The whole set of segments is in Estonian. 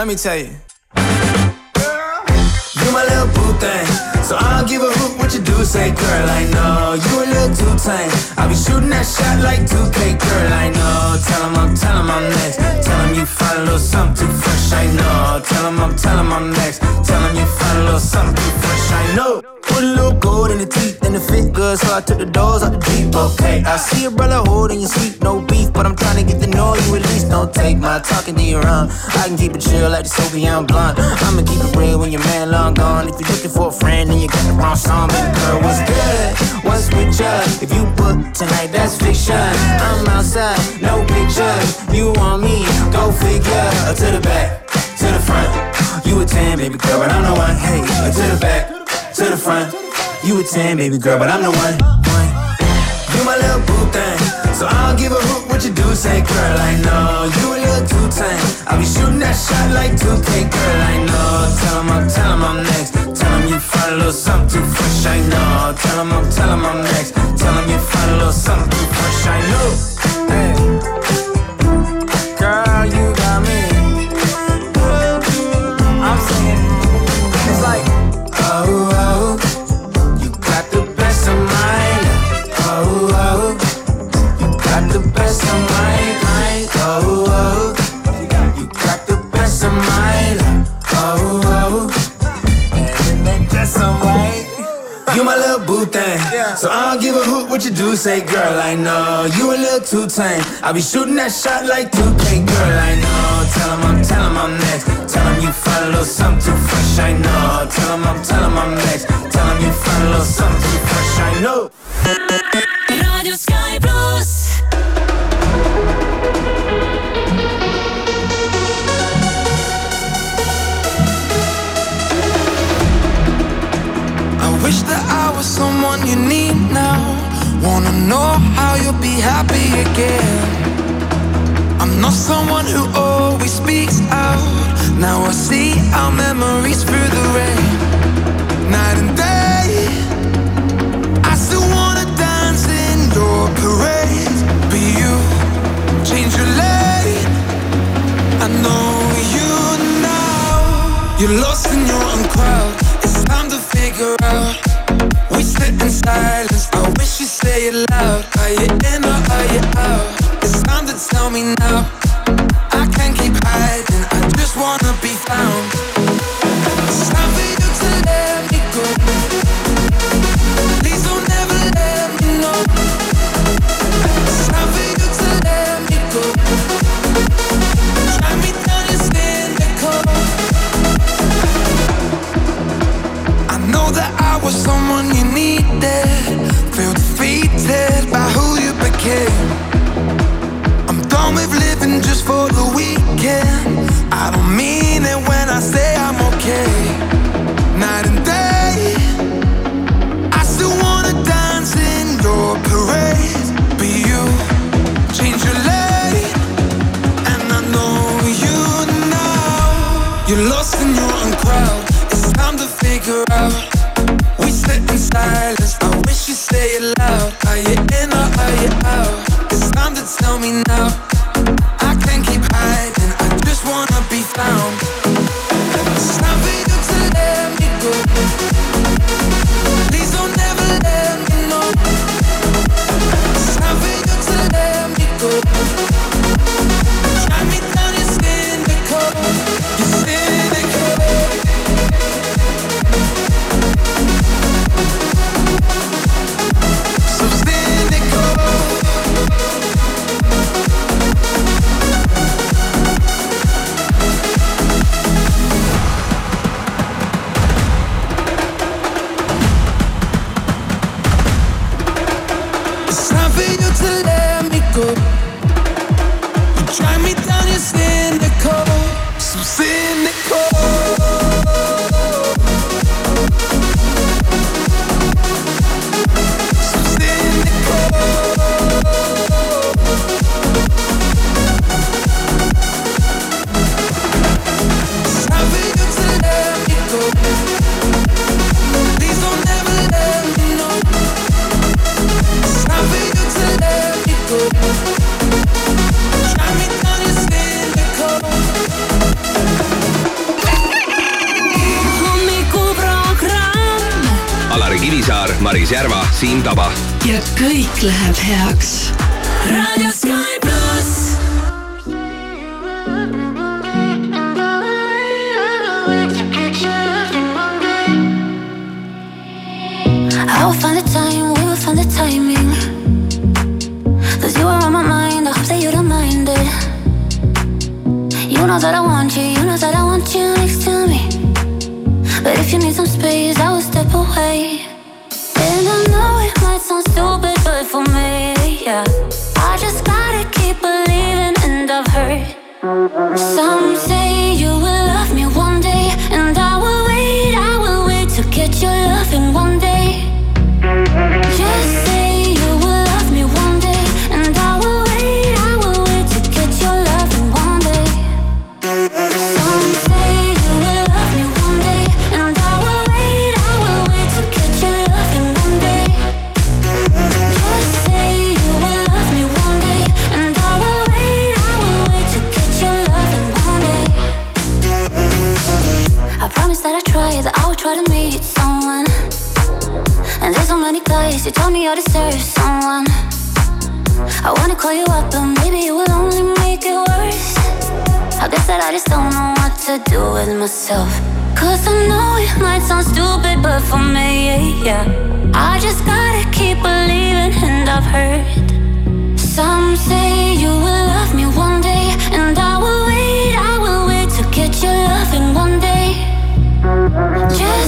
let me tell you. Girl, you my little boo thing. So I don't give a hoot what you do, say, girl, I know you a little too tame. I be shooting that shot like 2K, girl, I know. Tell him I'm, tell him I'm next. Tell him you find a little something too fresh, I know. Tell him I'm, tell him I'm next. Tell him you find a little something too fresh, I know. Put a little gold in the teeth and it fit good, so I took the doors out the Jeep. Okay, I see a brother holding your seat, no beef, but I'm trying to get the know you at least. Don't take my talking to your own. I can keep it chill like the Soviet blunt. I'ma keep it real when your man long gone. If you're looking for a friend and you got the wrong song, baby girl, what's good? What's with you? If you book tonight, that's fiction. I'm outside, no pictures. You want me? Go figure. To the back, to the front. You a 10, baby girl, but I'm the one. Hey, to the back to the front. You a 10, baby girl, but I'm the one. one. You my little boo thing. So I don't give a hoot what you do, say, girl, I know. You a little too tame. I'll be shooting that shot like 2K, girl, I know. Tell him I'm, tell him I'm next. Tell you find a little something too fresh, I know. Tell him I'm, tell him I'm next. Tell him you find a little something too fresh, I know. Hey. So I don't give a hoot what you do, say, girl, I know. You a little too tame. I be shooting that shot like 2K, girl, I know. Tell him I'm, tell him I'm next. Tell him you find a little something fresh, I know. Tell him I'm, tell him I'm next. Tell him you find a little something fresh, I know. Some say who told me I deserve someone. I wanna call you up, but maybe it will only make it worse. I guess that I just don't know what to do with myself. Cause I know it might sound stupid, but for me, yeah. I just gotta keep believing, and I've heard some say you will love me one day, and I will wait, I will wait to get your loving one day. Just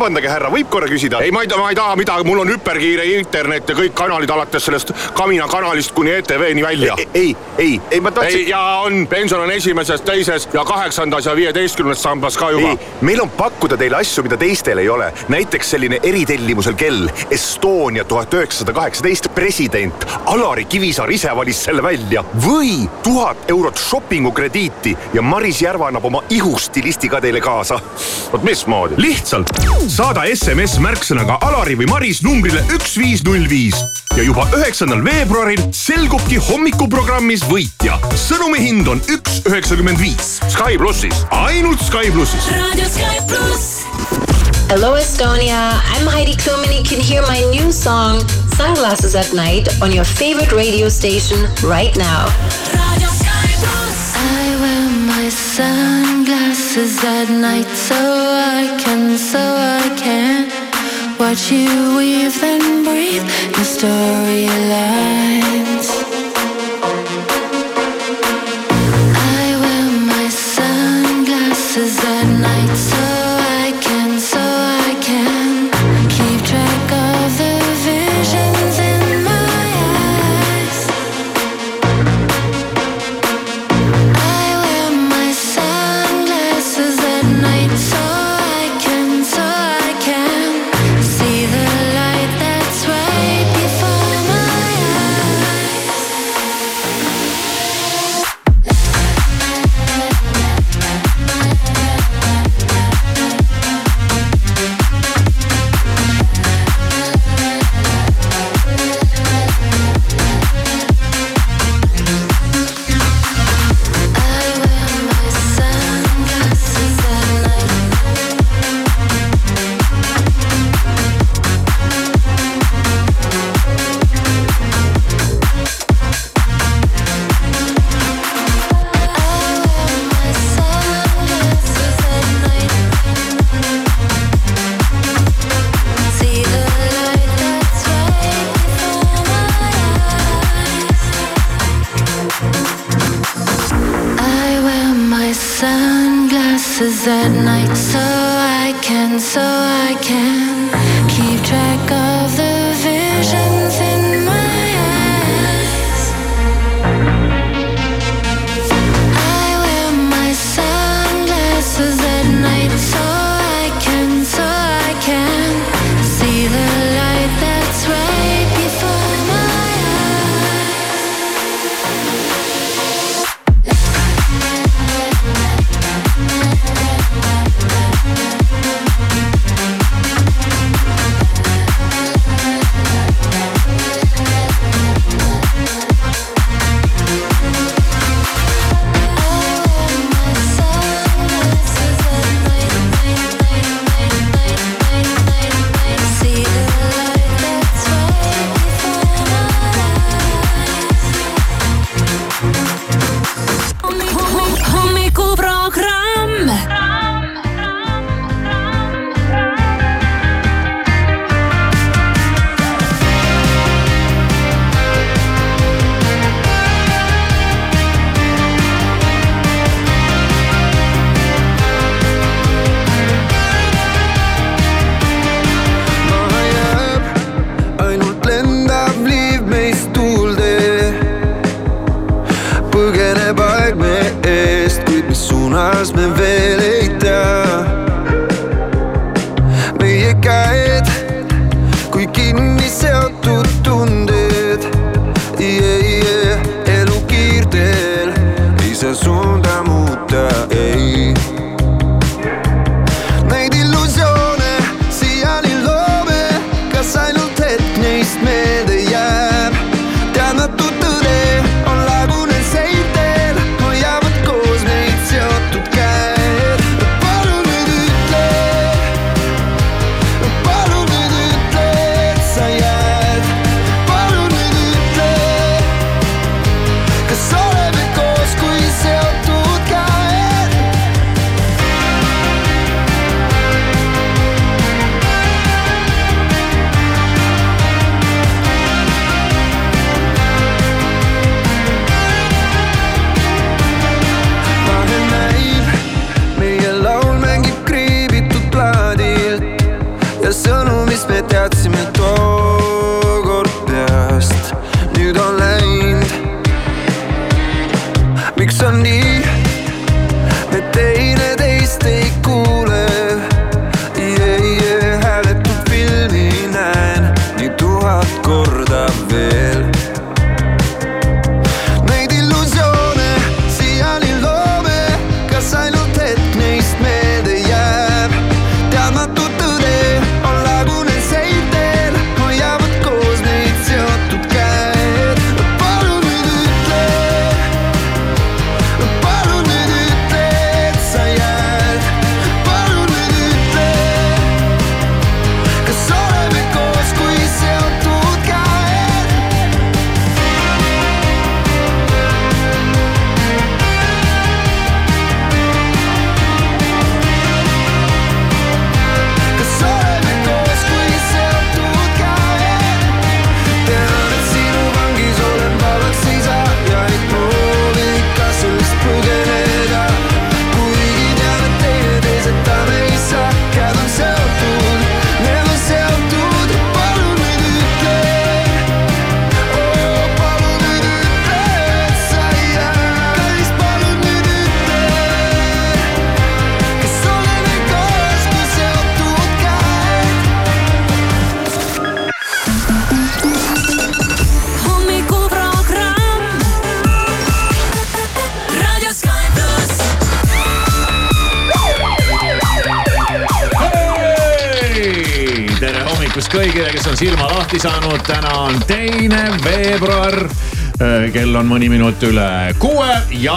vabandage, härra, võib korra küsida? ei, ma ei taha, ma ei taha midagi, mul on hüperkiire internet ja kõik kanalid alates sellest Kamina kanalist kuni ETV-ni välja. ei, ei, ei ma ei, tahtsin. ja on, pension on esimeses, teises ja kaheksandas ja viieteistkümnes sambas ka juba ei., meil on pakkuda teile asju, mida teistel ei ole. näiteks selline eritellimusel kell Estonia tuhat üheksasada kaheksateist president Alari Kivisaar ise valis selle välja või tuhat eurot shopping'u krediiti ja Maris Järva annab oma ihustilisti ka teile kaasa. vot mismoodi? lihtsalt saada SMS märksõnaga Alari või Maris numbrile üks viis null viis ja juba üheksandal veebruaril selgubki hommikuprogrammis võitja. sõnumi hind on üks üheksakümmend viis. Sky plussis. ainult Sky plussis. raadio Sky pluss. Hello, Estonia. I'm Heidi Klum, and you can hear my new song, Sunglasses at Night, on your favorite radio station right now. Sunglasses at night so I can, so I can watch you weave and breathe hommikust kõigile, kes on silma lahti saanud. täna on teine veebruar. Äh, kell on mõni minut üle kuue ja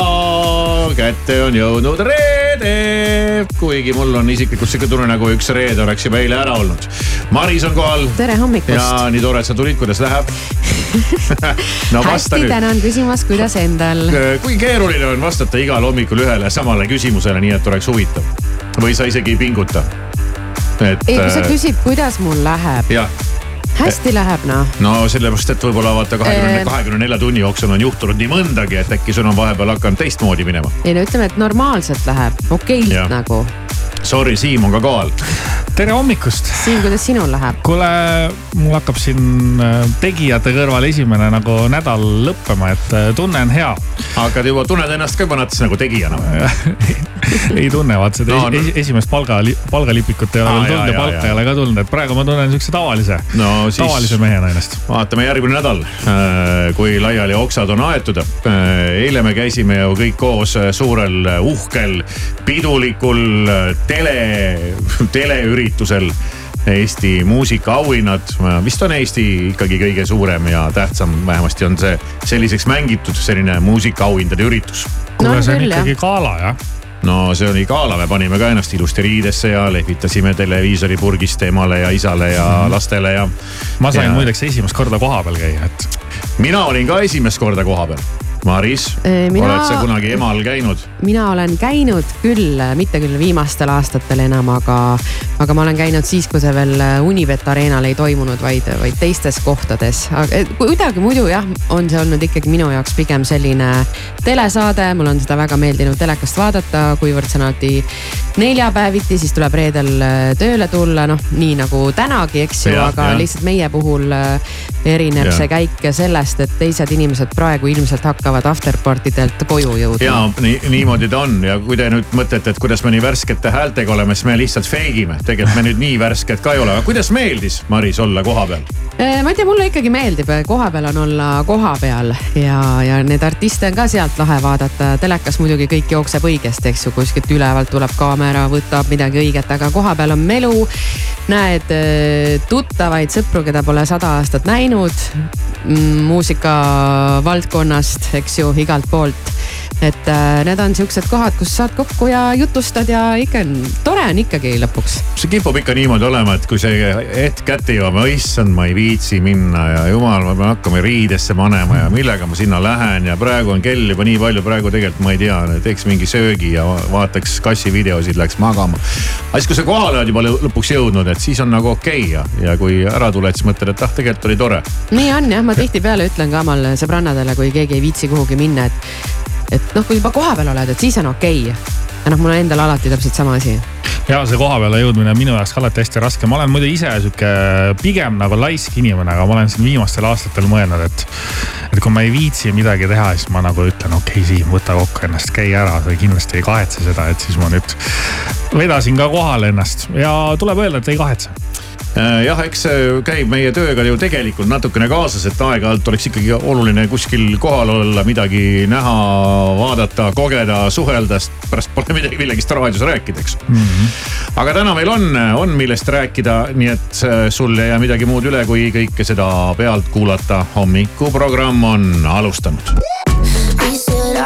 kätte on jõudnud reede. kuigi mul on isiklikult sihuke tunne, nagu üks reede oleks juba eile ära olnud. Maris on kohal. tere hommikust. ja nii tore, et sa tulid, kuidas läheb no, hästi, tänan küsimast, kuidas endal? Äh, kui keeruline on vastata igal hommikul ühele samale küsimusele, nii et oleks huvitav või sa isegi ei pinguta? et. ei, kui sa äh, küsid, kuidas mul läheb. hästi äh, läheb noh. no sellepärast, et võib-olla vaata kahekümne, äh. kahekümne nelja tunni jooksul on juhtunud nii mõndagi, et äkki sul on vahepeal hakanud teistmoodi minema. ei no ütleme, et normaalselt läheb, okeilt nagu Sorry, Siim on ka kohal. tere hommikust. Siim, kuidas sinul läheb? kuule, mul hakkab siin äh, tegijate kõrval esimene nagu nädal lõppema, et äh, tunne on hea. hakkad juba, tunned ennast ka juba natuke nagu tegijana või? ei tunne, vaat seda No, no, no. es, esimest palga, palgalipikut ei ole veel tulnud ja palka ei ole ka tulnud, et praegu ma tunnen siukse tavalise no siis tavalise mehena ennast. vaatame järgmine nädal, kui laiali oksad on aetud. eile me käisime ju kõik koos äh, suurel uhkel pidulikul äh, tele, teleüritusel. Eesti muusikaauhinnad, vist on Eesti ikkagi kõige suurem ja tähtsam, vähemasti on see selliseks mängitud selline muusikaauhindade üritus kuule, see on ikkagi gala jah. no see oli gala, me panime ka ennast ilusti riidesse ja lehvitasime televiisori purgist emale ja isale ja lastele ja. ma sain Ja- muideks esimest korda koha peal käia, et mina olin ka esimest korda koha peal. Maris, mina- oled sa kunagi emal käinud? mina olen käinud küll, mitte küll viimastel aastatel enam, aga, aga ma olen käinud siis, kui see veel Unibet Arenal ei toimunud, vaid, vaid teistes kohtades. kuidagi muidu jah, on see olnud ikkagi minu jaoks pigem selline telesaade, mul on seda väga meeldinud telekast vaadata, kuivõrd see on alati neljapäeviti, siis tuleb reedel tööle tulla, noh nii nagu tänagi, eks ju, aga jah. lihtsalt meie puhul erineb Jah. see käik sellest, et teised inimesed praegu ilmselt hakkavad afterpartidelt koju jõudma ja nii, niimoodi ta on ja kui te nüüd mõtlete, et kuidas me nii värskete häältega oleme, siis me lihtsalt feigime. tegelikult me nüüd nii värsked ka ei ole, aga kuidas meeldis, Maris, olla kohapeal? Eh, ma ei tea, mulle ikkagi meeldib, kohapeal on olla kohapeal ja, ja neid artiste on ka sealt lahe vaadata. telekas muidugi kõik jookseb õigesti, eks ju, kuskilt ülevalt tuleb kaamera, võtab midagi õiget, aga kohapeal on melu. näed eh, tuttavaid sõpru, keda pole sada aastat näinud mm, muusika valdkonnast, eks ju, igalt poolt et äh, need on siuksed kohad, kus saad kokku ja jutustad ja ikka on tore on ikkagi lõpuks. see kipub ikka niimoodi olema, et kui see hetk kätte jõuab, issand, ma ei viitsi minna ja jumal, ma pean hakkama riidesse panema ja millega ma sinna lähen ja praegu on kell juba nii palju, praegu tegelikult ma ei tea, teeks mingi söögi ja va- vaataks kassivideosid, läks magama. aga siis, kui sa kohale oled juba lõ- lõpuks jõudnud, et siis on nagu okei okay ja, ja kui ära tuled, siis mõtled, et ah, tegelikult oli tore. nii on jah, ma tihtipeale ütlen ka omal sõbrannadele, kui keegi ei viitsi kuhugi minna, et, et noh, kui juba kohapeal oled, et siis on okei okay.. ja noh, mul on endal alati täpselt sama asi. Ja see koha peale jõudmine on minu jaoks alati hästi raske, ma olen muidu ise sihuke pigem nagu laisk inimene, aga ma olen siin viimastel aastatel mõelnud, et. et kui ma ei viitsi midagi teha, siis ma nagu ütlen, okei okay, Siim, võta kokku ennast, käi ära, sa kindlasti ei kahetse seda, et siis ma nüüd vedasin ka kohale ennast ja tuleb öelda, et ei kahetse Äh, jah, eks see käib meie tööga ju tegelikult natukene kaasas, et aeg-ajalt oleks ikkagi oluline kuskil kohal olla, midagi näha, vaadata, kogeda, suhelda, sest pärast pole midagi millegist raadios rääkida, eks mm. -hmm. aga täna meil on, on millest rääkida, nii et äh, sul ei jää midagi muud üle, kui kõike seda pealt kuulata. hommikuprogramm on alustanud.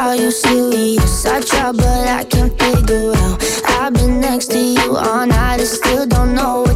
Are you serious? I try, but I can't figure out. I've been next to you all night and still don't know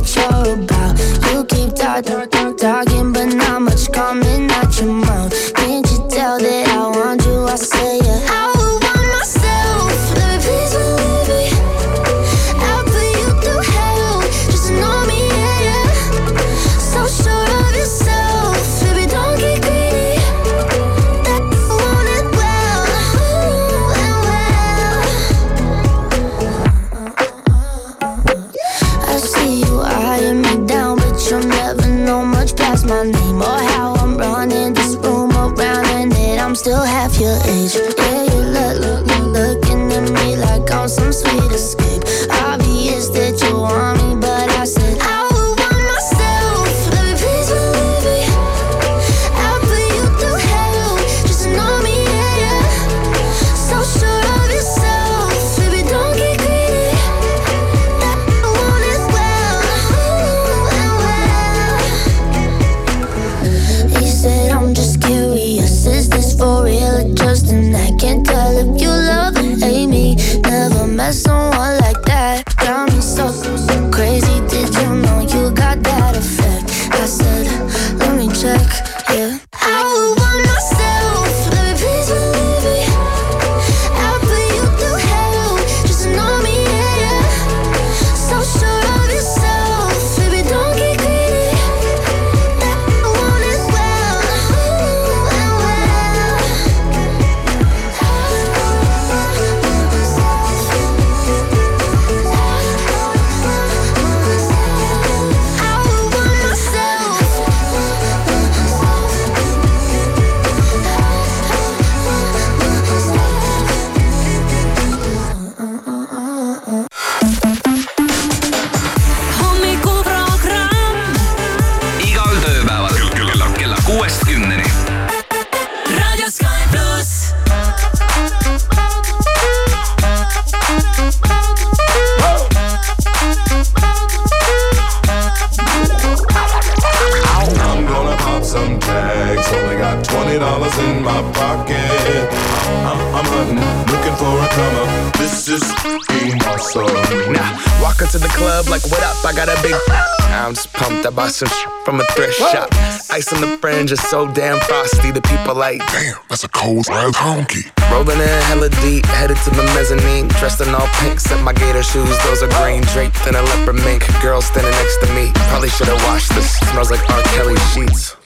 is so damn frosty. The people like, damn, that's a cold ass honky. Rolling in hella deep, headed to the mezzanine. Dressed in all pink, set my gator shoes. Those are green, draped in a leopard mink. Girl standing next to me. Probably should've washed this. Smells like R. Kelly sheets.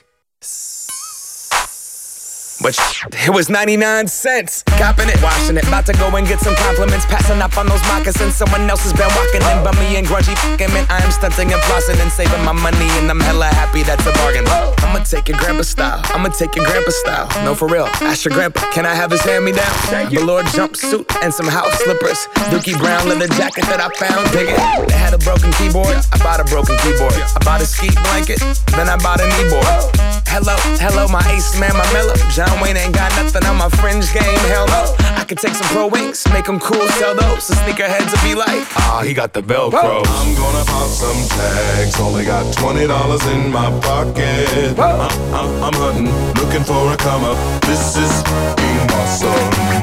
But sh- it was 99 cents. Copping it, washing it. About to go and get some compliments. Passing up on those moccasins. Someone else has been walking in me and grungy fucking man. I am stunting and flossing and saving my money. And I'm hella happy that's a bargain. I'ma take your grandpa style. I'ma take your grandpa style. No, for real. Ask your grandpa. Can I have his hand me down? Velour jumpsuit and some house slippers. Dookie brown leather jacket that I found. Dig it. They had a broken keyboard. I bought a broken keyboard. I bought a ski blanket. Then I bought a kneeboard. Hello, hello, my ace man, my mellow. John Wayne ain't got nothing on my fringe game. Hell no. I could take some pro wings, make them cool, sell those. The sneakerheads will be like, ah, he got the Velcro. I'm gonna pop some tags. Only got twenty dollars in my pocket. I, I, I'm hunting, looking for a come up. This is being awesome.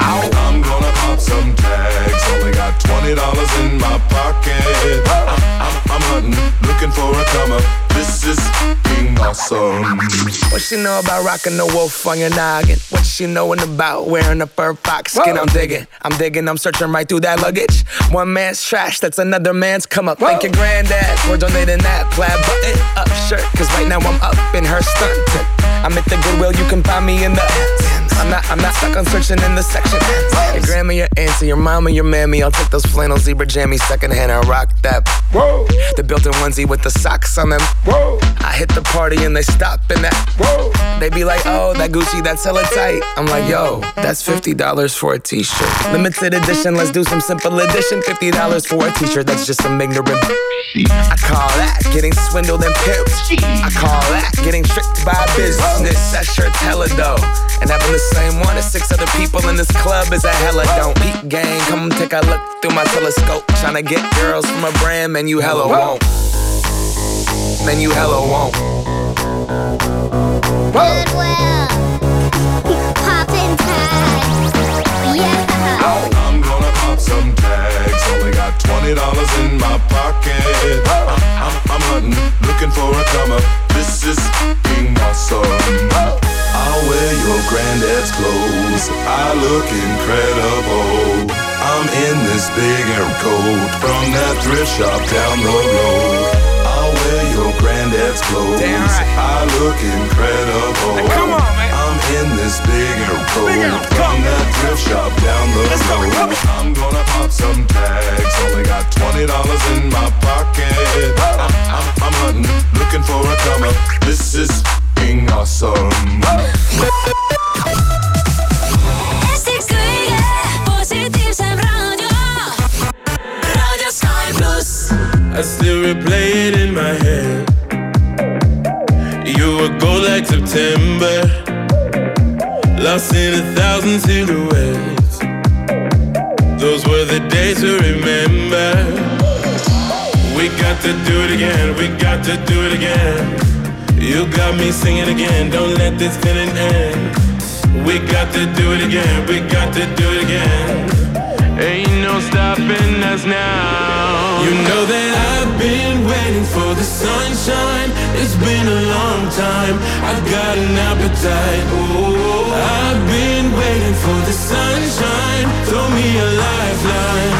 I'm gonna pop some tags. Only got twenty dollars in my pocket. I, I, I'm hunting, looking for a come up. This is fucking awesome. What she know about rocking the wolf on your noggin? What she knowin' about wearing a fur fox skin? I'm digging, I'm digging, I'm searching right through that luggage. One man's trash, that's another man's come up. Thank your granddad for donating that plaid button up shirt. Cause right now I'm up in her stunt. I'm at the Goodwill, you can find me in the. I'm not, I'm not stuck on searching in the section. Your grandma, your auntie, your mama, your mammy. I'll take those flannel zebra jammies secondhand and rock that. Whoa. The built-in onesie with the socks on them. Whoa. I hit the party and they stop in that. Whoa. They be like, oh, that Gucci, that's hella tight. I'm like, yo, that's fifty dollars for a t-shirt. Limited edition, let's do some simple edition. Fifty dollars for a t-shirt, that's just some ignorant. I call that getting swindled and pimped. I call that getting tricked by business. That shirt's hella dope. And having the same one as six other people in this club is a hella don't. Peak gang, come take a look through my telescope. Tryna get girls from a brand, man, you hella won't. Man, you hella won't. Goodwill. Poppin' tags. Yeah. I'm gonna pop some tags. Only got twenty dollars in my pocket. I'm, I'm, I'm hunting, looking for a come up. This is fucking awesome. I'll wear your granddad's clothes. I look incredible. I'm in this big air coat from that thrift shop down the road. I'll wear your granddad's clothes. I look incredible. come on, man. I'm in this big air coat from that thrift shop down the road. I'm gonna pop some tags. Only got twenty dollars in my pocket. I'm, I'm, I'm hunting, looking for a come up. This is fucking awesome. Eesti kõige positiivsem raadio. raadio Sky pluss. I still replay it in my head. You were gold like September, lost in a thousand silhouettes. Those were the days to remember. We got to do it again, we got to do it again. You got me singing again, don't let this feeling end. We got to do it again, we got to do it again. Ain't no stopping us now. You know that I've been waiting for the sunshine. It's been a long time. I've got an appetite. Oh, I've been waiting for the sunshine. Throw me a lifeline.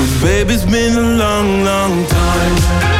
Cause baby, it's been a long, long time.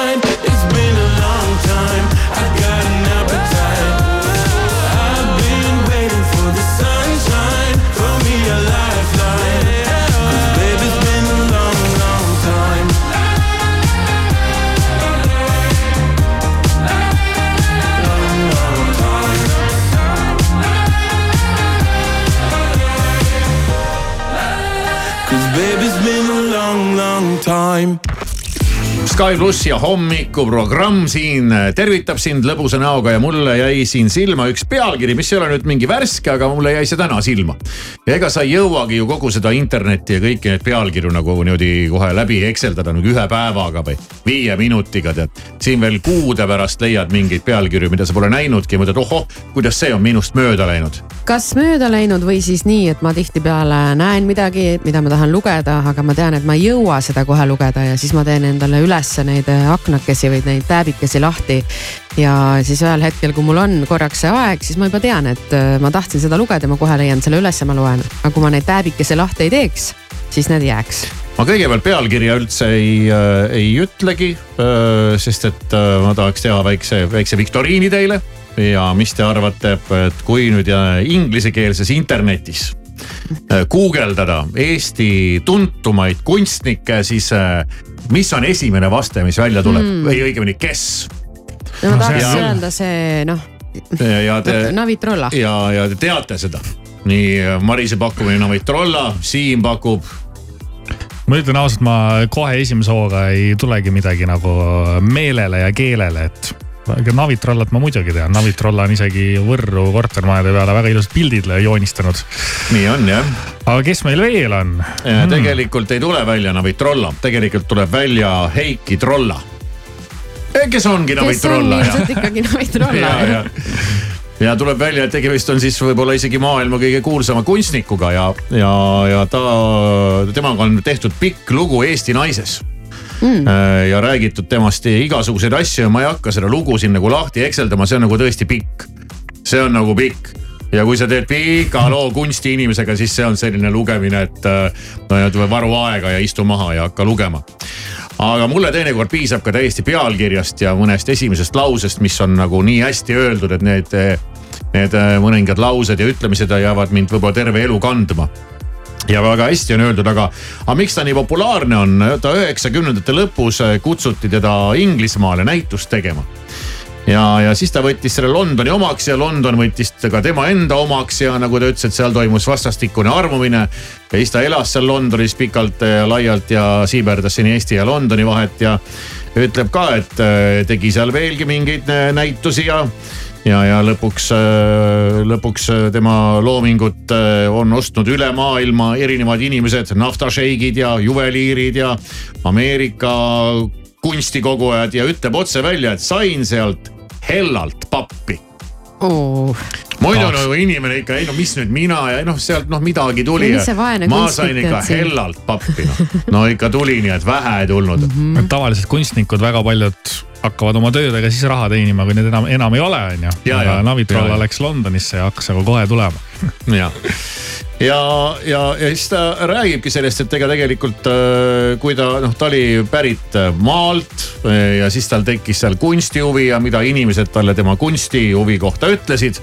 Sky pluss ja hommikuprogramm siin tervitab sind lõbusa näoga ja mulle jäi siin silma üks pealkiri, mis ei ole nüüd mingi värske, aga mulle jäi see täna silma. ja ega sa ei jõuagi ju kogu seda internetti ja kõiki neid pealkirju nagu niimoodi kohe läbi ekseldada nagu ühe päevaga või viie minutiga tead. siin veel kuude pärast leiad mingeid pealkirju, mida sa pole näinudki mõtled, ohoh, kuidas see on minust mööda läinud. Kas mööda läinud või siis nii, et ma tihtipeale näen midagi, mida ma tahan lugeda, aga ma tean, et ma ei jõua seda kohe lugeda ja siis ma teen endale ülesse neid aknakesi või neid tääbikesi lahti. ja siis ühel hetkel, kui mul on korraks see aeg, siis ma juba tean, et äh, ma tahtsin seda lugeda, ma kohe leian selle üles ja ma loen. aga kui ma neid tääbikesi lahti ei teeks, siis need jääks ma kõigepealt pealkirja üldse ei äh,, ei ütlegi äh,, sest et äh, ma tahaks teha väikse, väikse viktoriini teile. Ja mis te arvate, et kui nüüd äh, inglisekeelses internetis äh, guugeldada Eesti tuntumaid kunstnikke, siis äh, mis on esimene vaste, mis välja tuleb Mm. või õigemini, kes? no ma tahaks see- öelda see noh, ja te, Navitrolla. ja, ja te teate seda. nii Marise pakkumine Navitrolla, Siim pakub ma ütlen ausalt, ma kohe esimese hooga ei tulegi midagi nagu meelele ja keelele, et aga Navitrollat ma muidugi tean, Navitrolla on isegi Võrru kortermajade peale väga ilusad pildid joonistanud. nii on jah. aga kes meil veel on? Ja tegelikult ei tule välja Navitrolla, tegelikult tuleb välja Heiki Trolla. kes ongi kes on Navitrolla ja, ilmselt ikkagi Navitrolla ja, ja, ja tuleb välja, et tegemist on siis võib-olla isegi maailma kõige kuulsama kunstnikuga ja, ja, ja ta, temaga on tehtud pikk lugu Eesti naises mm. ja räägitud temast igasuguseid asju ja ma ei hakka seda lugu siin nagu lahti ekseldama, see on nagu tõesti pikk. see on nagu pikk ja kui sa teed pika loo kunstiinimesega, siis see on selline lugemine, et äh, no varu aega ja istu maha ja hakka lugema. aga mulle teinekord piisab ka täiesti pealkirjast ja mõnest esimesest lausest, mis on nagu nii hästi öeldud, et need, need äh, mõningad laused ja ütlemised jäävad mind võib-olla terve elu kandma ja väga hästi on öeldud, aga, aga miks ta nii populaarne on, ta üheksakümnendate lõpus äh, kutsuti teda Inglismaale näitust tegema. ja, ja siis ta võttis selle Londoni omaks ja London võttis ka tema enda omaks ja nagu ta ütles, et seal toimus vastastikune armumine. ja siis ta elas seal Londonis pikalt ja laialt ja siiberdas siin Eesti ja Londoni vahet ja ütleb ka, et äh, tegi seal veelgi mingeid äh, näitusi ja ja, ja lõpuks, lõpuks tema loomingut äh, on ostnud üle maailma erinevad inimesed, naftašeigid ja juveliirid ja Ameerika kunstikogujad ja ütleb otse välja, et sain sealt hellalt pappi oh.. muidu nagu inimene ikka, ei no mis nüüd mina ja noh, sealt noh midagi tuli. Ma sain ikka hellalt pappi noh, no ikka tuli nii, et vähe ei tulnud mm. -hmm. tavaliselt kunstnikud väga paljud hakkavad oma töödega siis raha teenima, kui need enam, enam ei ole, on ju. Ja, aga ja. läks Londonisse ja hakkas aga kohe tulema. ja, ja, ja, ja siis ta räägibki sellest, et ega tegelikult äh, kui ta noh, ta oli pärit äh, maalt äh, ja siis tal tekkis seal kunstihuvi ja mida inimesed talle tema kunstihuvi kohta ütlesid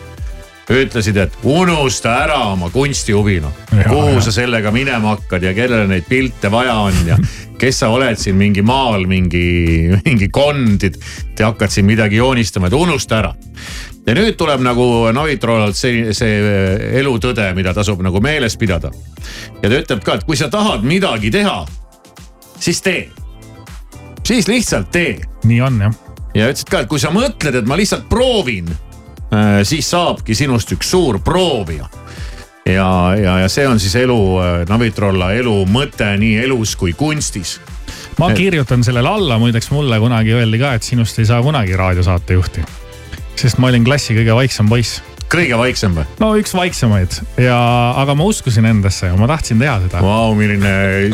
ütlesid, et unusta ära oma kunstihuvi noh. kuhu sa sellega minema hakkad ja kellele neid pilte vaja on ja kes sa oled siin mingi maal mingi, mingi kond, et te hakkad siin midagi joonistama, et unusta ära. Ja nüüd tuleb nagu Navitrollalt see, see elutõde, mida tasub nagu meeles pidada. ja ta ütleb ka, et kui sa tahad midagi teha, siis tee. siis lihtsalt tee. nii on jah. ja ütlesid ka, et kui sa mõtled, et ma lihtsalt proovin Äh, siis saabki sinust üks suur proovija. ja, ja, ja see on siis elu, Navitrolla elu mõte nii elus kui kunstis. ma kirjutan sellele alla, muideks mulle kunagi öeldi ka, et sinust ei saa kunagi raadiosaatejuhti. Sest ma olin klassi kõige vaiksem poiss. kõige vaiksem või? no üks vaiksemaid ja, aga ma uskusin endasse ja ma tahtsin teha seda Vau, milline,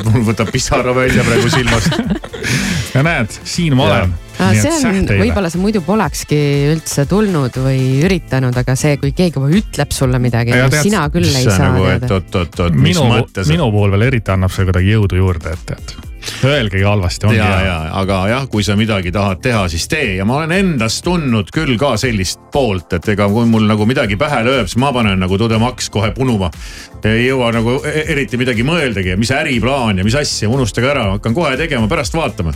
mul võtab pisara välja praegu silmast ja näed, siin ma olen. see on, võib-olla sa muidu polekski üldse tulnud või üritanud, aga see, kui keegi juba ütleb sulle midagi, sina küll ei saa nagu, teada. oot, oot, oot, mis minu, mõttes? minu puhul veel eriti annab see kuidagi jõudu juurde, et, et öelgegi halvasti, ongi ja, hea ja, aga jah, kui sa midagi tahad teha, siis tee ja ma olen endas tundnud küll ka sellist poolt, et ega kui mul nagu midagi pähe lööb, siis ma panen nagu tudemaks kohe punuma. ei jõua nagu e- eriti midagi mõeldagi, mis äriplaan ja mis asja, unustage ära, hakkan kohe tegema, pärast vaatame.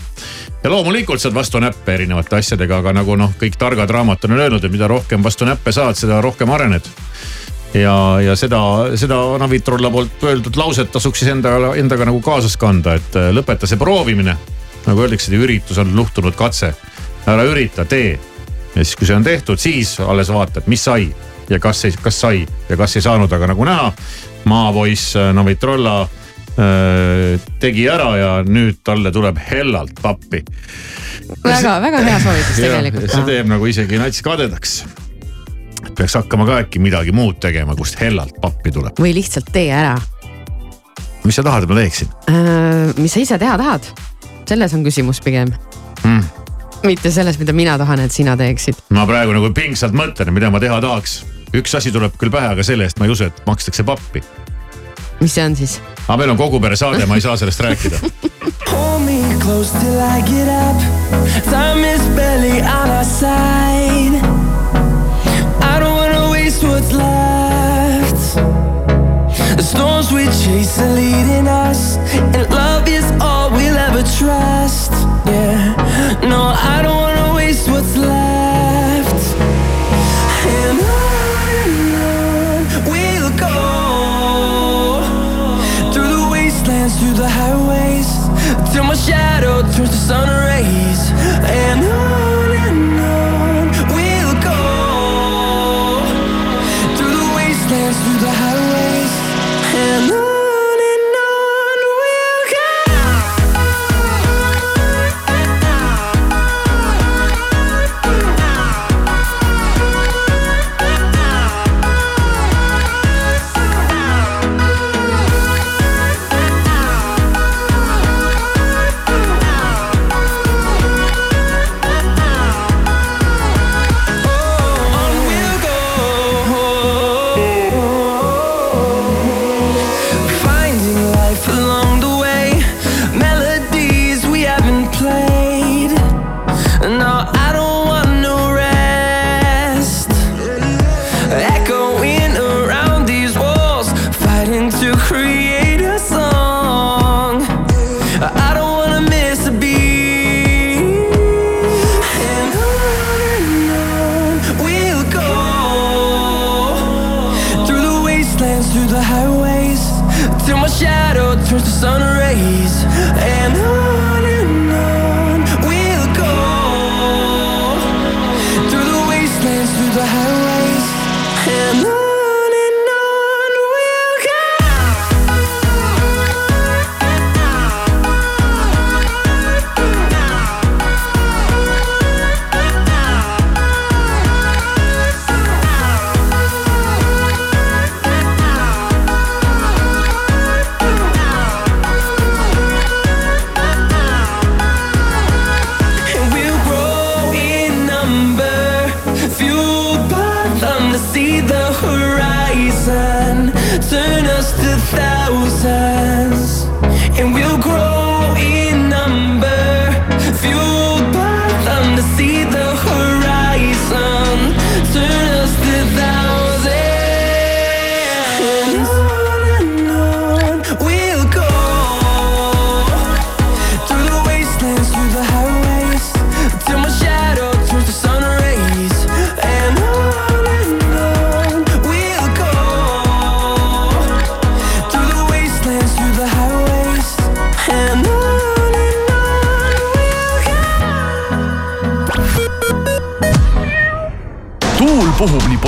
ja loomulikult saad vastu näppe erinevate asjadega, aga nagu noh, kõik targad raamat on öelnud, et mida rohkem vastu näppe saad, seda rohkem arened ja, ja seda, seda Navitrolla poolt öeldud lauset tasuks siis endaga, endaga nagu kaasas kanda, et äh, lõpeta see proovimine. nagu öeldakse, üritus on luhtunud katse. ära ürita, tee. ja siis, kui see on tehtud, siis alles vaatad, mis sai ja kas, kas sai ja kas ei saanud, aga nagu näha, maapoiss äh, Navitrolla äh, tegi ära ja nüüd talle tuleb hellalt pappi. väga, väga hea soovitus tegelikult see. teeb nagu isegi nats kadedaks. Peaks hakkama ka äkki midagi muud tegema, kust hellalt pappi tuleb. või lihtsalt tee ära. mis sa tahad, et ma teeksin mis sa ise teha tahad? selles on küsimus pigem, mm.? mitte selles, mida mina tahan, et sina teeksid. ma praegu nagu pingsalt mõtlen, mida ma teha tahaks. üks asi tuleb küll pähe, aga selle eest ma ei usu, et makstakse pappi. mis see on siis? aga meil on kogu pere saade, ma ei saa sellest rääkida. what's left. The storms we chase are leading us, and love is all we'll ever trust. Yeah, no, I don't wanna waste what's left. And on we'll go through the wastelands, through the highways, till my shadow turns to sun rays. And on see the horizon, turn us to thousands. And we'll grow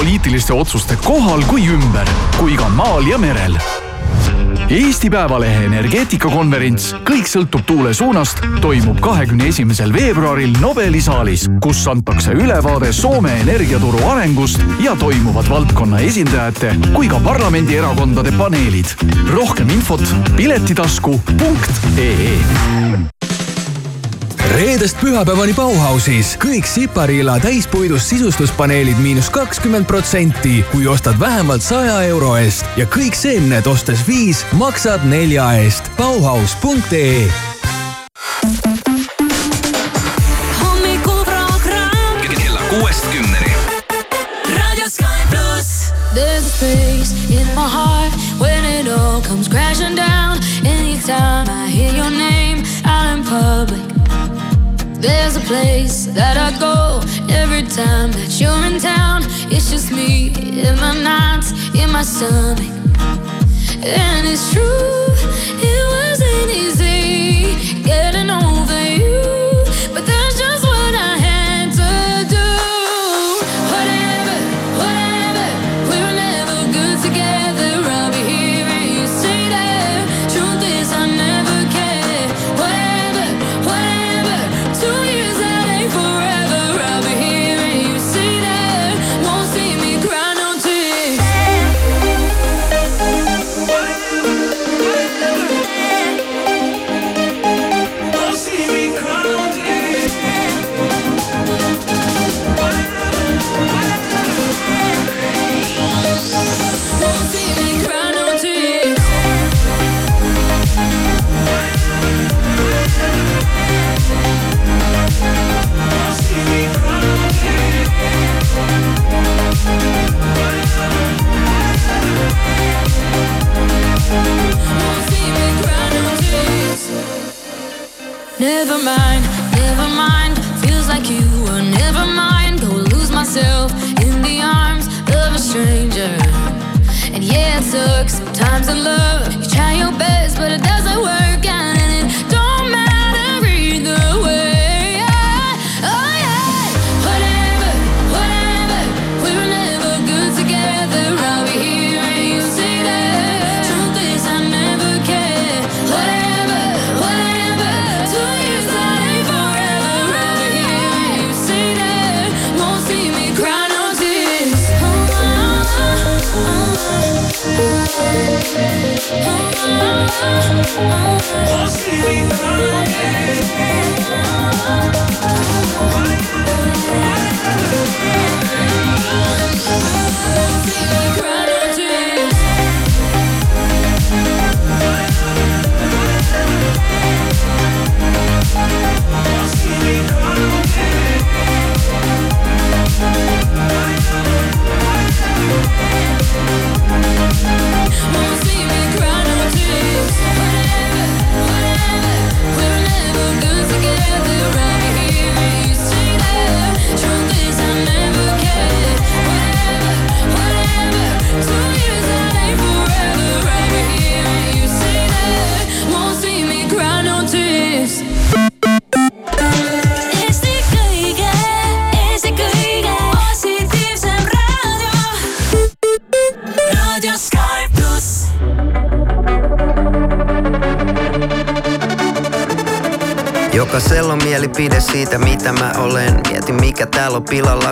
poliitiliste otsuste kohal kui ümber, kui ka maal ja merel. Eesti Päevalehe energeetikakonverents Kõik sõltub tuule suunast toimub kahekümne esimesel veebruaril Nobeli saalis, kus antakse ülevaade Soome energiaturu arengust ja toimuvad valdkonna esindajate kui ka parlamendierakondade paneelid. rohkem infot piletitasku.ee reedest pühapäevani Bauhausis kõik Sipariila täispuidust sisustuspaneelid miinus kakskümmend protsenti, kui ostad vähemalt saja euro eest ja kõik seemned ostes viis, maksad nelja eest. Bauhaus.ee kella kuuest kümneni. There's a space in my heart when it all comes crashing down. Anytime I hear your name out in public, there's a place that I go every time that you're in town. It's just me in my nights, in my stomach. And it's true,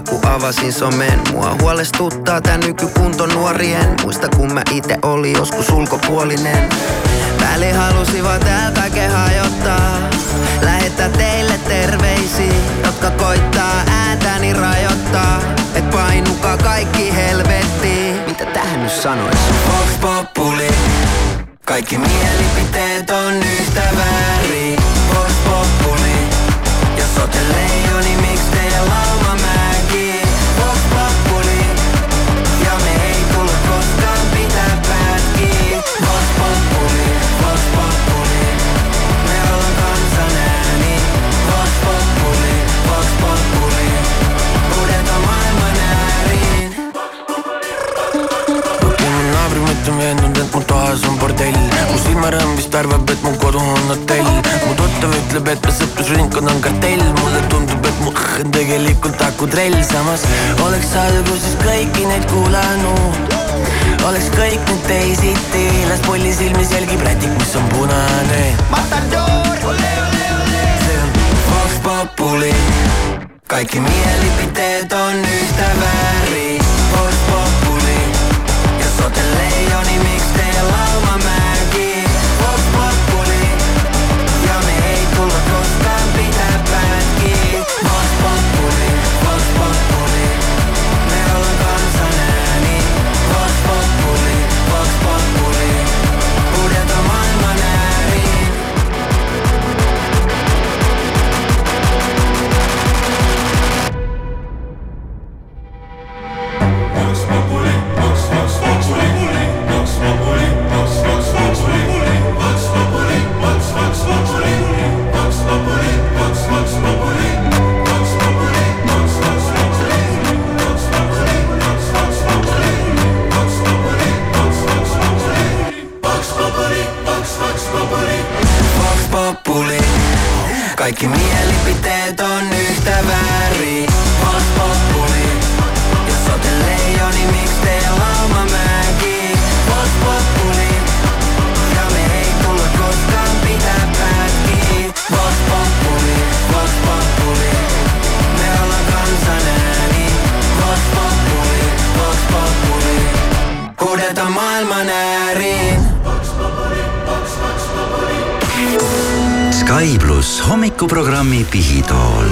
pilalla kun avasin somen Mua huolestuttaa tää nykykunto nuorien. Muista kun mä ite oli joskus ulkopuolinen. Väli halusivat täällä kaiken hajottaa. Lähettää teille terveisiä Jotka koittaa ääntäni rajoittaa. Et painukaa kaikki helvettiin. Mitä tähän nyt sanois? Vox Populi. Kaikki mielipiteet on yhtä väärin. Vox Populi. Jos ootte leijoni, miks teidän lauma mäki bordell mu silmarõõm vist arvab, et mu kodu on hotell. Mu tuttav ütleb, et me sõprusringkond on kartell. Mulle tundub, et mu õhk on tegelikult akutrell samas oleks alguses kõiki neid kuulanud. Oleks kõik nüüd teisiti. Las polli silmis jälgib rätik, mis on punane. Matador, ole, ole, ole See on Vox Populi. Kaikki mielipiteet on yhtä väärin. Vox Populi. Jos ootte leijoni, Kaikki mielipiteet on yhtä väärin Sky pluss hommikuprogrammi Pihitool.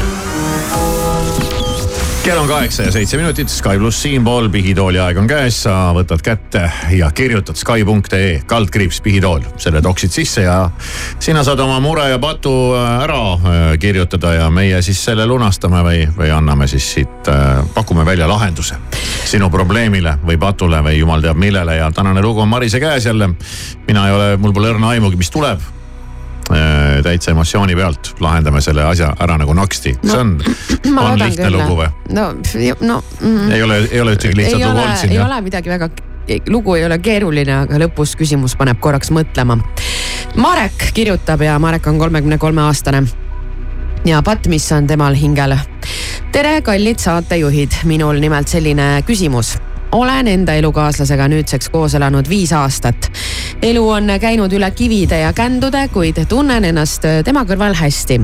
Kell on kaheksa ja seitse minutit, Sky pluss siinpool, pihitooli aeg on käes, sa võtad kätte ja kirjutad Sky.ee kaldkriips pihitool, selle toksid sisse ja sina saad oma mure ja patu äh, ära äh, kirjutada ja meie siis selle lunastame või, või anname siis siit, pakume välja lahenduse. Sinu probleemile või patule või jumal teab millele ja tänane lugu on Marise käes jälle. mina ei ole, mul pole õrna aimugi, mis tuleb. Äh, täitsa emotsiooni pealt lahendame selle asja ära nagu naksti no,. see on, on lihtne lugu või? no, no mm, ei ole, ei ole ühtegi lihtsat lugu olnud siin ei jah? ole midagi väga, lugu ei ole keeruline, aga lõpus küsimus paneb korraks mõtlema. Marek kirjutab ja Marek on kolmekümne kolme aastane ja patt, mis on temal hingel. tere, kallid saatejuhid, minul nimelt selline küsimus olen enda elukaaslasega nüüdseks koos elanud viis aastat. elu on käinud üle kivide ja kändude, kuid tunnen ennast tema kõrval hästi.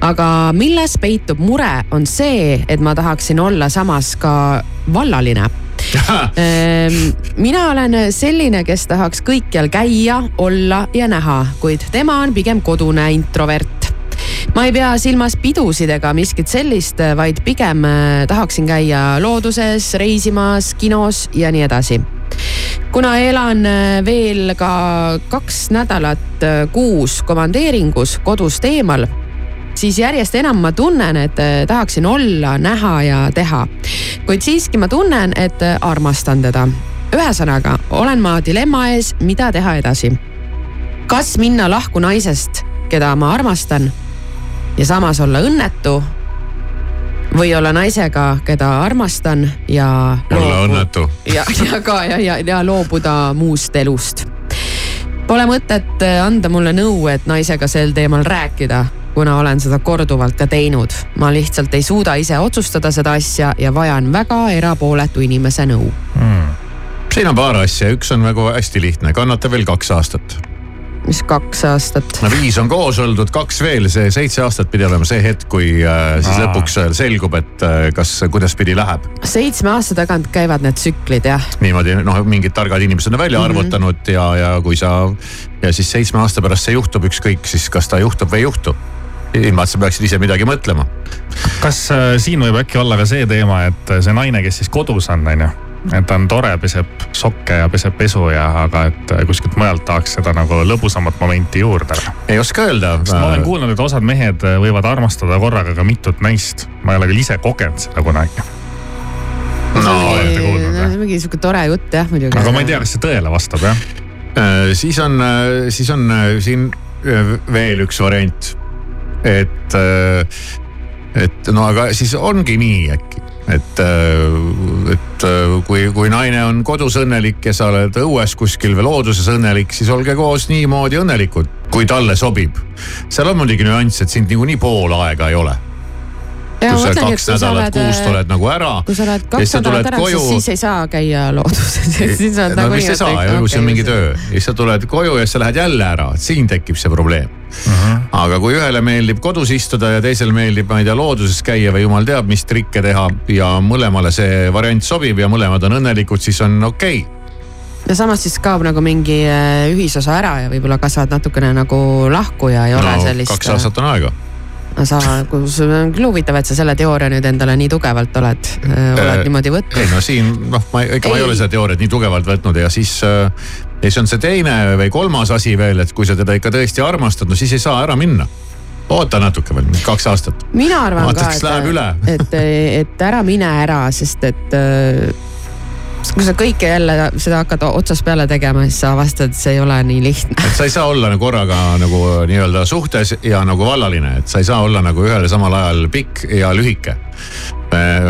aga milles peitub mure, on see, et ma tahaksin olla samas ka vallaline Ehm, mina olen selline, kes tahaks kõikjal käia, olla ja näha, kuid tema on pigem kodune introvert ma ei pea silmas pidusid ega miskit sellist, vaid pigem äh, tahaksin käia looduses, reisimas, kinos ja nii edasi kuna elan äh, veel ka kaks nädalat äh, kuus komandeeringus kodust eemal, siis järjest enam ma tunnen, et tahaksin olla, näha ja teha. kuid siiski ma tunnen, et armastan teda. ühesõnaga, olen ma dilemma ees, mida teha edasi. kas minna lahku naisest, keda ma armastan ja samas olla õnnetu või olla naisega, keda armastan ja. olla õnnetu. ja, ja ka ja, ja, ja loobuda muust elust. Pole mõtet anda mulle nõu, et naisega sel teemal rääkida, kuna olen seda korduvalt ka teinud. ma lihtsalt ei suuda ise otsustada seda asja ja vajan väga erapooletu inimese nõu hmm.. siin on paar asja, üks on nagu hästi lihtne, kannate veel kaks aastat mis kaks aastat. no viis on koos oldud, kaks veel, see seitse aastat pidi olema see hetk, kui äh, siis Aa. lõpuks äh, selgub, et äh, kas, kuidaspidi läheb. seitsme aasta tagant käivad need tsüklid jah. niimoodi noh, mingid targad inimesed on välja mm -hmm. arvutanud ja, ja kui sa ja siis seitsme aasta pärast see juhtub, ükskõik siis kas ta juhtub või ei juhtu ilma, et sa peaksid ise midagi mõtlema. kas äh, siin võib äkki olla ka see teema, et see naine, kes siis kodus on, on ju et ta on tore, peseb sokke ja peseb pesu ja, aga et kuskilt mujalt tahaks seda nagu lõbusamat momenti juurde. ei oska öelda. sest ma olen kuulnud, et osad mehed võivad armastada korraga ka mitut naist. ma ei ole küll ise kogenud seda kunagi. no olete kuulnud jah? mingi sihuke tore jutt jah muidugi. aga ma ei tea, kas see tõele vastab jah? Äh, siis on, äh, siis on äh, siin veel üks variant. et, et no aga siis ongi nii äkki et, äh, et äh, kui, kui naine on kodus õnnelik ja sa oled õues kuskil või looduses õnnelik, siis olge koos niimoodi õnnelikud, kui talle sobib. seal on muidugi nüanss, et sind niikuinii pool aega ei ole kui sa kaks nädalat kuust oled nagu ära. kui sa oled kaks nädalat ära, siis, siis ei saa käia looduses siis on no mis ei saa, elus on mingi töö. siis sa tuled koju ja siis sa lähed jälle ära, siin tekib see probleem uh. -huh. aga kui ühele meeldib kodus istuda ja teisele meeldib, ma ei tea, looduses käia või jumal teab, mis trikke teha ja mõlemale see variant sobib ja mõlemad on õnnelikud, siis on okei okay ja samas siis kaob nagu mingi äh, ühisosa ära ja võib-olla kasvad natukene nagu lahku ja ei no, ole sellist. kaks aastat on aega sa, kus on küll huvitav, et sa selle teooria nüüd endale nii tugevalt oled, oled äh, niimoodi võtnud. ei no siin noh, ma ega ma ei ole seda teooriat nii tugevalt võtnud ja siis äh,. ja siis on see teine või kolmas asi veel, et kui sa teda ikka tõesti armastad, no siis ei saa ära minna oota natuke veel, kaks aastat. mina arvan Vaata, ka, et, et, et ära mine ära, sest et äh, kui sa kõike jälle seda hakkad otsast peale tegema, siis sa avastad, et see ei ole nii lihtne. et sa ei saa olla nagu korraga nagu nii-öelda suhtes ja nagu vallaline, et sa ei saa olla nagu ühel ja samal ajal pikk ja lühike.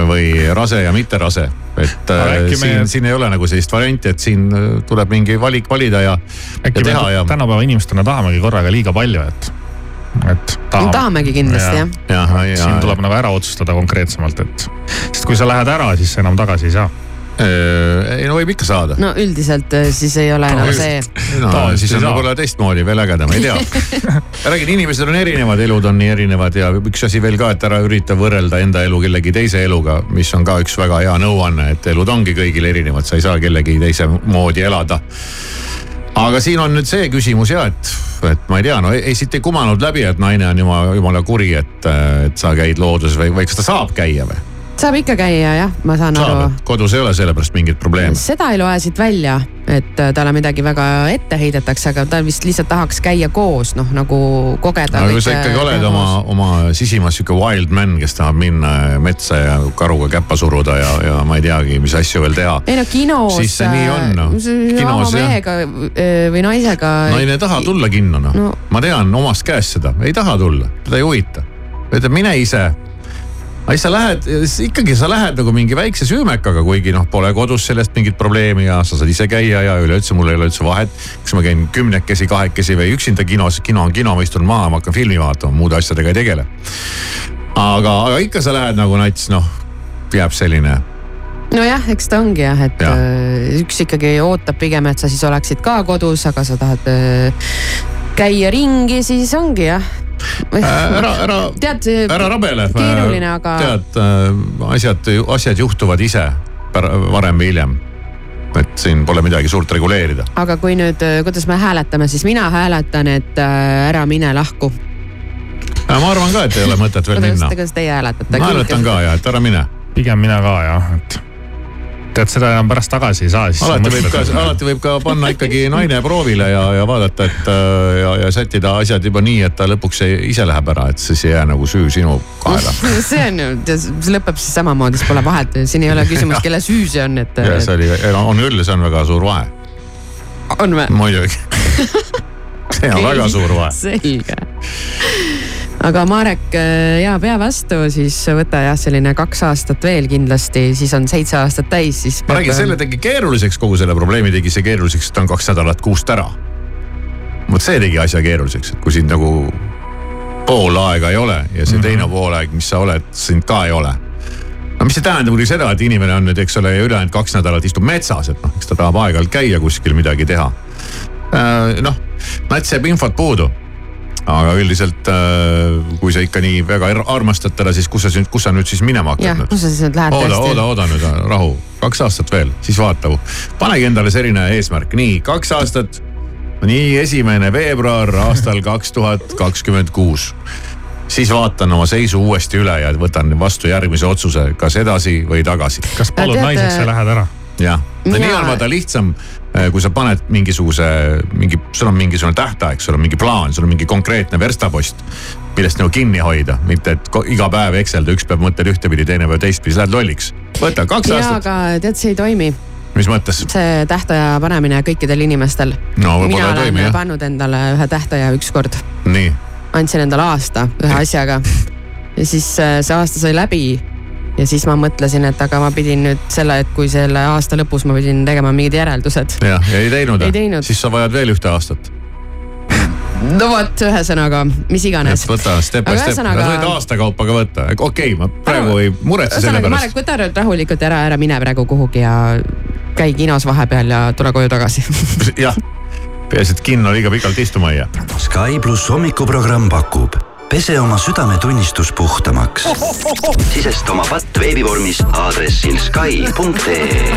või rase ja mitte rase, et äh, siin me..., siin ei ole nagu sellist varianti, et siin äh, tuleb mingi valik valida ja, ja teha ja. tänapäeva inimestena tahamegi korraga liiga palju, et et tahame. tahamegi kindlasti jah. jah, siin tuleb nagu ära otsustada konkreetsemalt, et sest kui sa lähed ära, siis sa enam tagasi ei saa. Ei no võib ikka saada. no üldiselt äh, siis ei ole enam see. no Tavaliselt siis on võib-olla teistmoodi veel ägedam, ei tea. räägin, inimesed on erinevad, elud on nii erinevad ja üks asi veel ka, et ära ürita võrrelda enda elu kellegi teise eluga, mis on ka üks väga hea nõuanne, et elud ongi kõigil erinevad, sa ei saa kellegi teise moodi elada aga siin on nüüd see küsimus ja et, et ma ei tea, no ei, ei siit ei kumanud läbi, et naine on jumala, jumala kuri, et, et sa käid looduses või, või kas ta saab käia või? Saab ikka käia jah, ma saan saab aru., kodus ei ole sellepärast mingit probleemi. seda ei loe siit välja, et äh, talle midagi väga ette heidetakse, aga ta vist lihtsalt tahaks käia koos, noh nagu kogeda. aga kui sa ikkagi oled oma, oma sisimas sihuke wild man, kes tahab minna metsa ja karuga käppa suruda ja, ja ma ei teagi, mis asju veel teha. ei no kinos. Siis see nii on, noh. Kinos, jah. mehega äh, või naisega. naine ei taha tulla kinno noh No. no., ma tean omast käest seda, ei taha tulla, teda ei huvita. ütleb mine ise. Aga siis sa lähed, ikkagi sa lähed nagu mingi väikse süümekaga, kuigi noh, pole kodus sellest mingit probleemi ja sa saad ise käia ja üleüldse mul ei ole üldse vahet. kas ma käin kümnekesi, kahekesi või üksinda kinos, kino on kino, ma istun maha, ma hakkan filmi vaatama, muude asjadega ei tegele. aga, aga ikka sa lähed nagu nats noh, jääb selline nojah, eks ta ongi jah, et Ja. ja. üks ikkagi ootab pigem, et sa siis oleksid ka kodus, aga sa tahad äh, käia ringi, siis ongi jah. ära, ära, tead, ära rabele. keeruline, aga tead, asjad, asjad juhtuvad ise varem või hiljem. et siin pole midagi suurt reguleerida. aga kui nüüd, kuidas me hääletame, siis mina hääletan, et äh, ära mine lahku. ma arvan ka, et ei ole mõtet veel minna. kuidas teie hääletate? ma hääletan ka ja, et ära mine. pigem mina ka jah, et tead seda enam pärast tagasi ei saa, alati võib ka, alati võib ka panna ikkagi naine proovile ja, ja vaadata, et äh, ja, ja sättida asjad juba nii, et ta lõpuks ei, ise läheb ära, et siis ei jää nagu süü sinu kaela. see on ju, see lõpeb siis samamoodi, siis pole vahet, siin ei ole küsimus, kelle süü see on, et. ja see oli, on küll, see on väga suur vahe. on või? muidugi. see on väga suur vahe. selge. Aga Marek ja pea vastu, siis võta jah, selline kaks aastat veel kindlasti, siis on seitse aastat täis, siis. ma räägin, selle tegi keeruliseks, kogu selle probleemi tegi see keeruliseks, et ta on kaks nädalat kuust ära. vot see tegi asja keeruliseks, et kui sind nagu pool aega ei ole ja see mm -hmm. teine poolaeg, mis sa oled, sind ka ei ole no mis see tähendab muidugi seda, et inimene on nüüd, eks ole, ülejäänud kaks nädalat istub metsas, et noh, eks ta tahab aeg-ajalt käia kuskil midagi teha. noh, nats jääb infot puudu. Aga üldiselt, kui sa ikka nii väga ar- armastad teda, siis kus sa, kus sa nüüd siis minema hakkad jah, nüüd? kus sa siis nüüd lähed ooda, ooda, ooda nüüd, rahu, kaks aastat veel, siis vaata. panegi endale selline eesmärk, nii kaks aastat. nii esimene veebruar aastal kaks tuhat kakskümmend kuus. siis vaatan oma seisu uuesti üle ja võtan vastu järgmise otsuse, kas edasi või tagasi. kas tead, naiseks ja lähed ära? jah, nii on vaata lihtsam, kui sa paned mingisuguse, mingi, sul on mingisugune tähtaeg, sul on mingi plaan, sul on mingi konkreetne verstapost, millest nagu kinni hoida, mitte et iga päev Excelda, üks päev mõtled ühtepidi, teine päev teistpidi, sa lähed lolliks. võta kaks ja, aastat, aga tead, see ei toimi, mis mõttes? see tähtaja panemine kõikidel inimestel. no mina ei toimi olen jah, pannud endale ühe tähtaja ükskord, andsin endale aasta ühe asjaga. Ja siis äh, see aasta sai läbi ja siis ma mõtlesin, et aga ma pidin nüüd selle, et kui selle aasta lõpus ma pidin tegema mingid järeldused. jah, ja ei teinud Ei teinud., siis sa vajad veel ühte aastat. no vot, ühesõnaga, mis iganes. võta step by step, sa võid aasta kaupa ka võtta, okei okay,, ma praegu ei muretse selle pärast Marek, võta nüüd rahulikult ära, ära mine praegu kuhugi ja käi kinos vahepeal ja tule koju tagasi. jah, peaasi, et kinno liiga pikalt istuma ei jää. Sky pluss hommikuprogramm pakub pese oma südametunnistus puhtamaks. sisesta oma patt veebivormis aadressil Sky.ee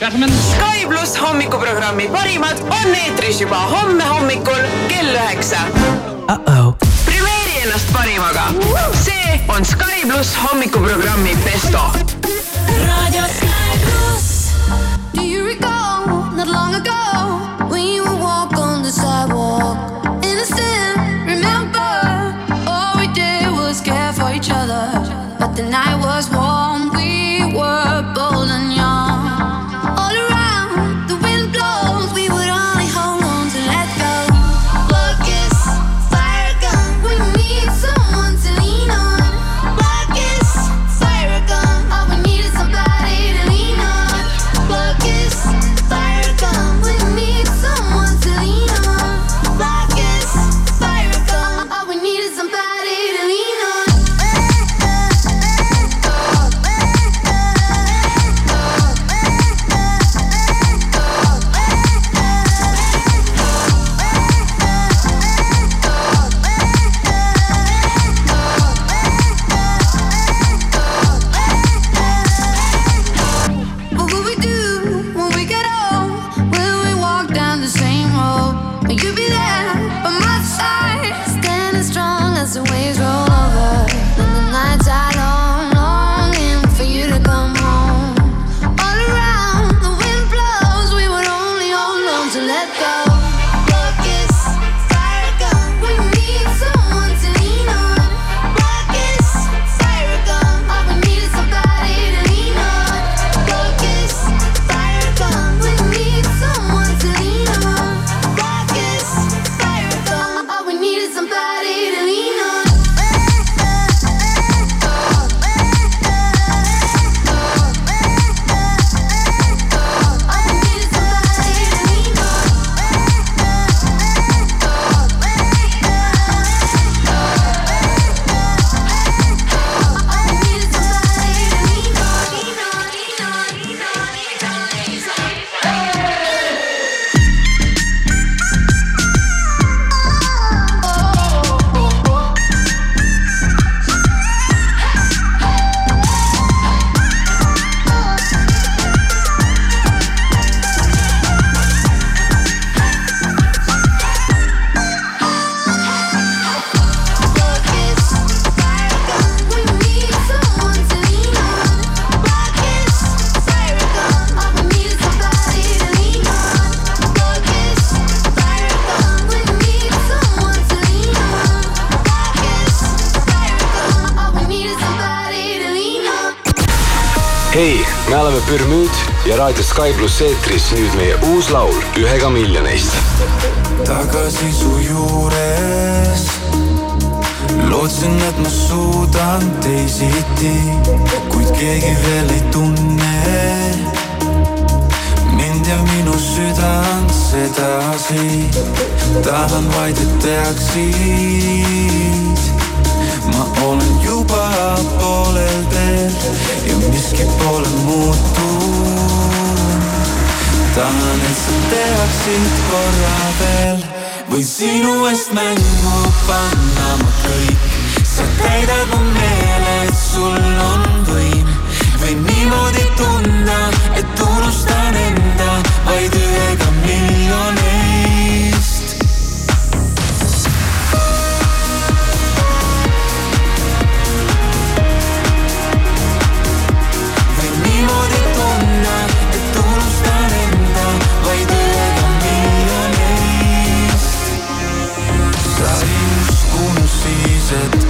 and gentlemen. Sky pluss hommikuprogrammi parimad on eetris juba homme hommikul kell üheksa uh -oh.. premeeri ennast parimaga. see on Sky pluss hommikuprogrammi Pesto raadio Sky pluss eetris nüüd meie uus laul Ühega miljonist. tagasi su juures, lootsin, et ma suudan teisiti, kuid keegi veel ei tunne mind ja minu südant sedasi. tahan vaid, et teaksid ma olen juba poolel teel ja miski pole muutunud tahan, et sa teaksid korra veel, võin sinu eest mängu panna ma kõik. sa täidad mu meele, et sul on võim, võin niimoodi tunda, et unustan enda vaid ühega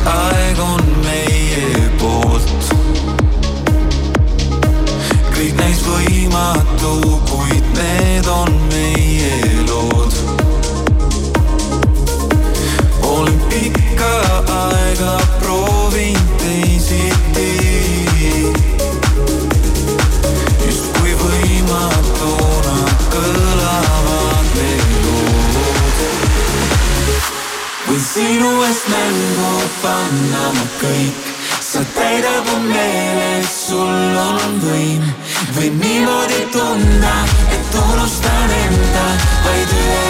siis, panna ma kõik, sa täidad mu meele, sul on võim. võin niimoodi tunda, et unustan enda vaid miljon.